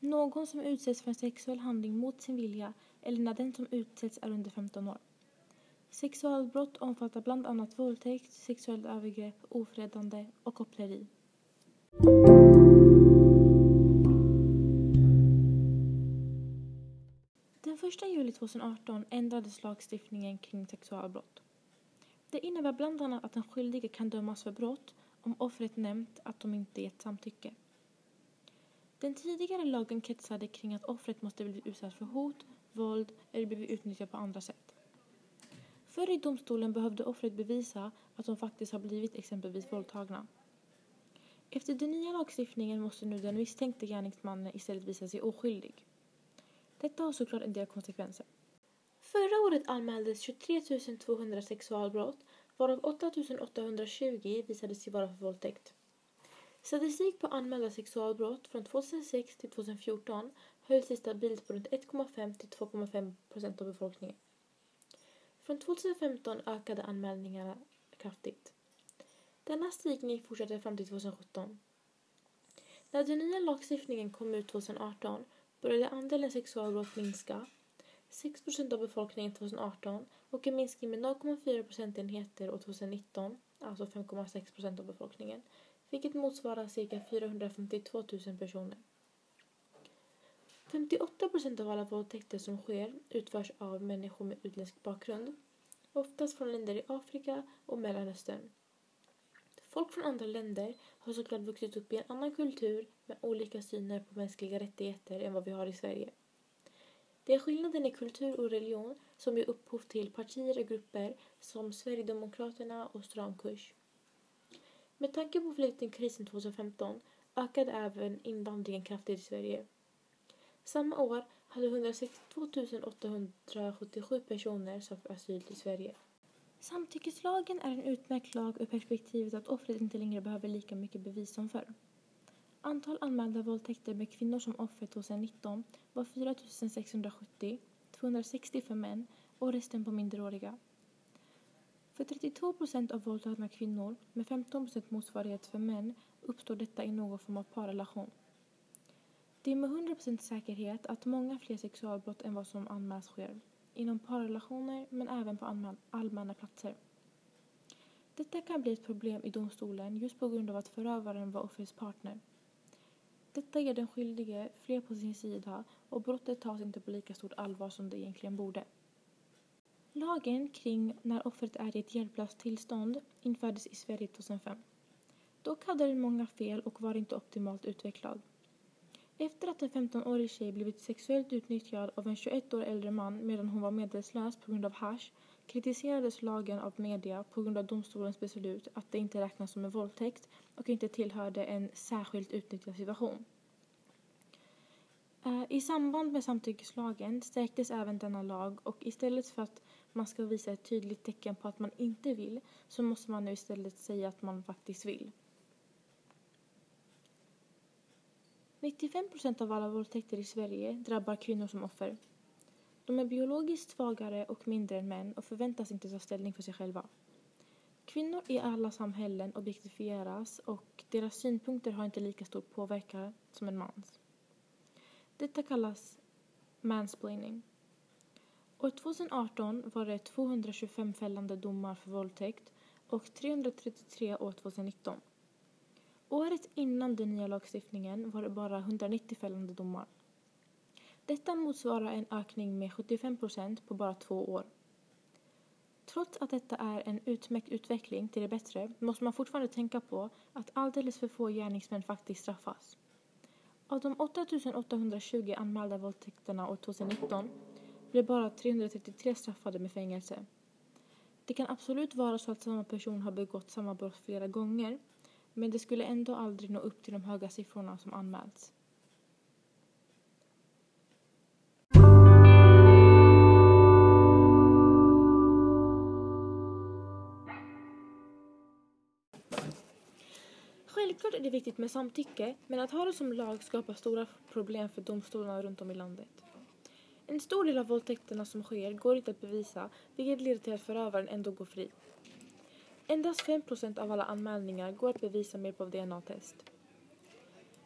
Någon som utsätts för en sexuell handling mot sin vilja eller när den som utsätts är under 15 år. Sexualbrott omfattar bland annat våldtäkt, sexuellt övergrepp, ofredande och koppleri. Den 1 juli 2018 ändrades lagstiftningen kring sexualbrott. Det innebär bland annat att den skyldige kan dömas för brott om offret nämnt att de inte gett samtycke. Den tidigare lagen kretsade kring att offret måste bli utsatt för hot, våld eller blivit utnyttjad på andra sätt. Förr i domstolen behövde offret bevisa att de faktiskt har blivit exempelvis våldtagna. Efter den nya lagstiftningen måste nu den misstänkte gärningsmannen istället visa sig oskyldig. Detta har såklart en del konsekvenser. Förra året anmäldes 23 200 sexualbrott varav 8 820 visade sig vara för våldtäkt. Statistik på anmälda sexualbrott från 2006 till 2014 höll sig stabilt på runt 1,5 till 2,5 procent av befolkningen. Från 2015 ökade anmälningarna kraftigt. Denna stigning fortsatte fram till 2017. När den nya lagstiftningen kom ut 2018 började andelen sexualbrott minska. 6 procent av befolkningen 2018 och en minskning med 0,4 procentenheter år 2019, alltså 5,6 procent av befolkningen, vilket motsvarar cirka 452 000 personer. 58 procent av alla våldtäkter som sker utförs av människor med utländsk bakgrund, oftast från länder i Afrika och Mellanöstern. Folk från andra länder har såklart vuxit upp i en annan kultur med olika syner på mänskliga rättigheter än vad vi har i Sverige. Det är skillnaden i kultur och religion som ger upphov till partier och grupper som Sverigedemokraterna och Stramkurs. Med tanke på flyktingkrisen 2015 ökade även invandringen kraftigt i Sverige. Samma år hade 162 877 personer sökt asyl i Sverige. Samtyckeslagen är en utmärkt lag ur perspektivet att offret inte längre behöver lika mycket bevis som förr. Antal anmälda våldtäkter med kvinnor som offer 2019 var 4 670, 260 för män och resten på minderåriga. För 32 procent av våldtagna kvinnor med 15 procent motsvarighet för män uppstår detta i någon form av parrelation. Det är med 100 procent säkerhet att många fler sexualbrott än vad som anmäls sker inom parrelationer men även på allmänna platser. Detta kan bli ett problem i domstolen just på grund av att förövaren var offrets partner. Detta ger den skyldige fler på sin sida och brottet tas inte på lika stort allvar som det egentligen borde. Lagen kring när offret är i ett hjälplöst tillstånd infördes i Sverige 2005. Dock hade den många fel och var inte optimalt utvecklad. Efter att en 15-årig tjej blivit sexuellt utnyttjad av en 21 år äldre man medan hon var medvetslös på grund av hash kritiserades lagen av media på grund av domstolens beslut att det inte räknas som en våldtäkt och inte tillhörde en särskilt utnyttjad situation. Eh, I samband med samtyckeslagen stärktes även denna lag och istället för att man ska visa ett tydligt tecken på att man inte vill så måste man nu istället säga att man faktiskt vill. 95 procent av alla våldtäkter i Sverige drabbar kvinnor som offer. De är biologiskt svagare och mindre än män och förväntas inte ta ställning för sig själva. Kvinnor i alla samhällen objektifieras och deras synpunkter har inte lika stor påverkan som en mans. Detta kallas mansplaining. År 2018 var det 225 fällande domar för våldtäkt och 333 år 2019. Året innan den nya lagstiftningen var det bara 190 fällande domar. Detta motsvarar en ökning med 75 procent på bara två år. Trots att detta är en utmärkt utveckling till det bättre måste man fortfarande tänka på att alldeles för få gärningsmän faktiskt straffas. Av de 8 820 anmälda våldtäkterna år 2019 blev bara 333 straffade med fängelse. Det kan absolut vara så att samma person har begått samma brott flera gånger men det skulle ändå aldrig nå upp till de höga siffrorna som anmälts. Självklart är det viktigt med samtycke, men att ha det som lag skapar stora problem för domstolarna runt om i landet. En stor del av våldtäkterna som sker går inte att bevisa, vilket leder till att förövaren ändå går fri. Endast 5% av alla anmälningar går att bevisa med hjälp av DNA-test.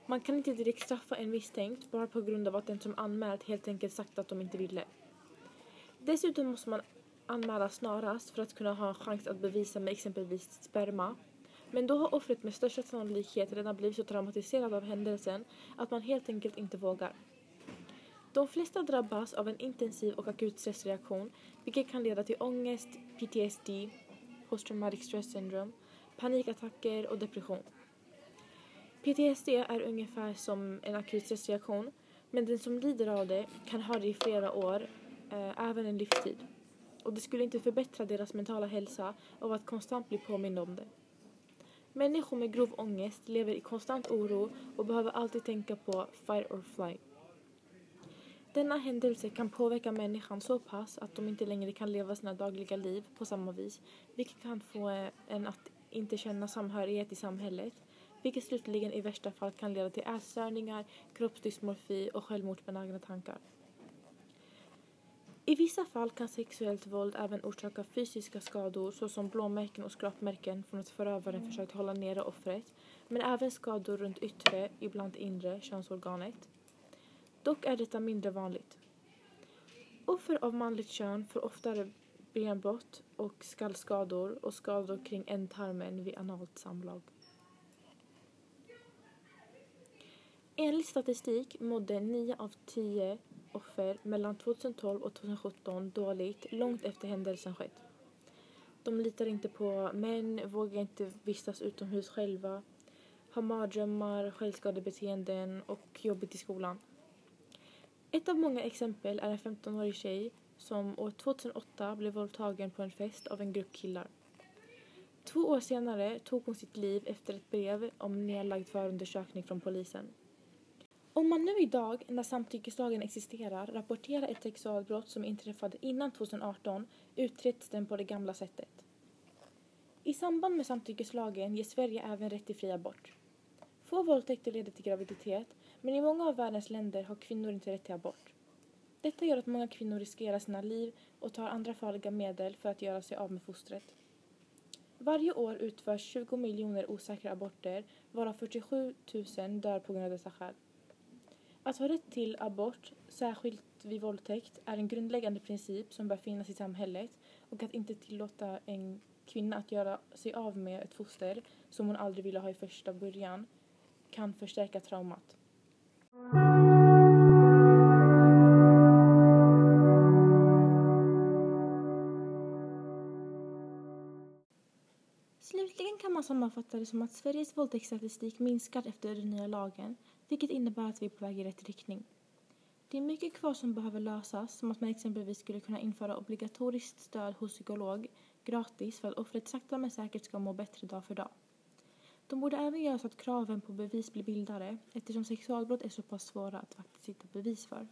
Man kan inte direkt straffa en misstänkt bara på grund av att den som anmält helt enkelt sagt att de inte ville. Dessutom måste man anmäla snarast för att kunna ha en chans att bevisa med exempelvis sperma. Men då har offret med största sannolikhet redan blivit så traumatiserad av händelsen att man helt enkelt inte vågar. De flesta drabbas av en intensiv och akut stressreaktion vilket kan leda till ångest, PTSD, Post Traumatic Stress Syndrome, panikattacker och depression. PTSD är ungefär som en akut stressreaktion men den som lider av det kan ha det i flera år, eh, även en livstid. Och det skulle inte förbättra deras mentala hälsa av att konstant bli påmind om det. Människor med grov ångest lever i konstant oro och behöver alltid tänka på fight or flight. Denna händelse kan påverka människan så pass att de inte längre kan leva sina dagliga liv på samma vis, vilket kan få en att inte känna samhörighet i samhället, vilket slutligen i värsta fall kan leda till ätstörningar, kroppsdysmorfi och självmordsbenägna tankar. I vissa fall kan sexuellt våld även orsaka fysiska skador såsom blåmärken och skrapmärken från att förövaren försökt hålla nere offret, men även skador runt yttre, ibland inre, könsorganet. Dock är detta mindre vanligt. Offer av manligt kön får oftare benbrott och skallskador och skador kring ändtarmen vid analt samlag. Enligt statistik mådde 9 av 10 offer mellan 2012 och 2017 dåligt långt efter händelsen skett. De litar inte på män, vågar inte vistas utomhus själva, har mardrömmar, självskadebeteenden och jobbigt i skolan. Ett av många exempel är en 15-årig tjej som år 2008 blev våldtagen på en fest av en grupp killar. Två år senare tog hon sitt liv efter ett brev om nedlagd förundersökning från polisen. Om man nu idag, när samtyckeslagen existerar, rapporterar ett sexualbrott som inträffade innan 2018 utreds den på det gamla sättet. I samband med samtyckeslagen ger Sverige även rätt till fri abort. Få våldtäkter leder till graviditet, men i många av världens länder har kvinnor inte rätt till abort. Detta gör att många kvinnor riskerar sina liv och tar andra farliga medel för att göra sig av med fostret. Varje år utförs 20 miljoner osäkra aborter, varav 47 000 dör på grund av dessa skäl. Att ha rätt till abort, särskilt vid våldtäkt, är en grundläggande princip som bör finnas i samhället och att inte tillåta en kvinna att göra sig av med ett foster som hon aldrig ville ha i första början kan förstärka traumat. Slutligen kan man sammanfatta det som att Sveriges våldtäktsstatistik minskar efter den nya lagen vilket innebär att vi är på väg i rätt riktning. Det är mycket kvar som behöver lösas, som att man exempelvis skulle kunna införa obligatoriskt stöd hos psykolog gratis för att offret sakta men säkert ska må bättre dag för dag. De borde även göra så att kraven på bevis blir bildare eftersom sexualbrott är så pass svåra att faktiskt hitta bevis för.